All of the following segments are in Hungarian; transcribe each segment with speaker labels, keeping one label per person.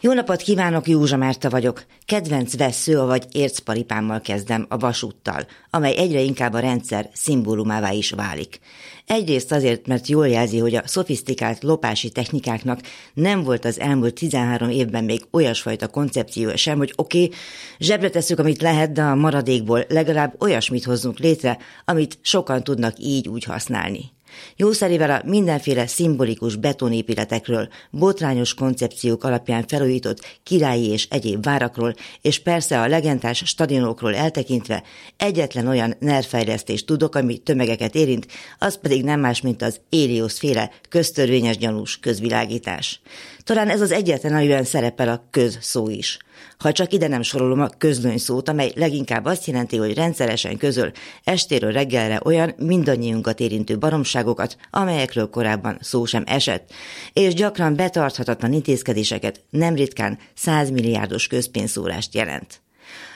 Speaker 1: Jó napot kívánok, Józsa Márta vagyok. Kedvenc vesző, vagy ércparipámmal kezdem a vasúttal, amely egyre inkább a rendszer szimbólumává is válik. Egyrészt azért, mert jól jelzi, hogy a szofisztikált lopási technikáknak nem volt az elmúlt 13 évben még olyasfajta koncepció sem, hogy oké, okay, zsebre tesszük, amit lehet, de a maradékból legalább olyasmit hozzunk létre, amit sokan tudnak így úgy használni. Jószerével a mindenféle szimbolikus betonépületekről, botrányos koncepciók alapján felújított királyi és egyéb várakról, és persze a legendás stadionokról eltekintve egyetlen olyan nervfejlesztést tudok, ami tömegeket érint, az pedig nem más, mint az Éliosz féle köztörvényes gyanús közvilágítás. Talán ez az egyetlen, amiben szerepel a köz szó is. Ha csak ide nem sorolom a közlöny szót, amely leginkább azt jelenti, hogy rendszeresen közöl estéről reggelre olyan mindannyiunkat érintő baromságokat, amelyekről korábban szó sem esett, és gyakran betarthatatlan intézkedéseket nem ritkán százmilliárdos közpénzszórást jelent.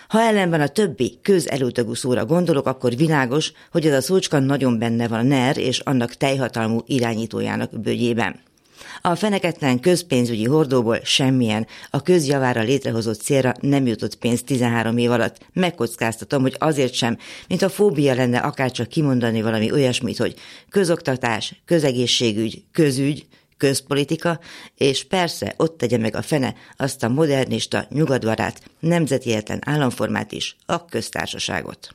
Speaker 1: Ha ellenben a többi közelültögú szóra gondolok, akkor világos, hogy ez a szócska nagyon benne van a NER és annak teljhatalmú irányítójának bőgyében. A feneketlen közpénzügyi hordóból semmilyen, a közjavára létrehozott célra nem jutott pénz 13 év alatt. Megkockáztatom, hogy azért sem, mint a fóbia lenne akárcsak kimondani valami olyasmit, hogy közoktatás, közegészségügy, közügy, közpolitika, és persze ott tegye meg a fene azt a modernista, nyugatbarát, nemzetietlen államformát is, a köztársaságot.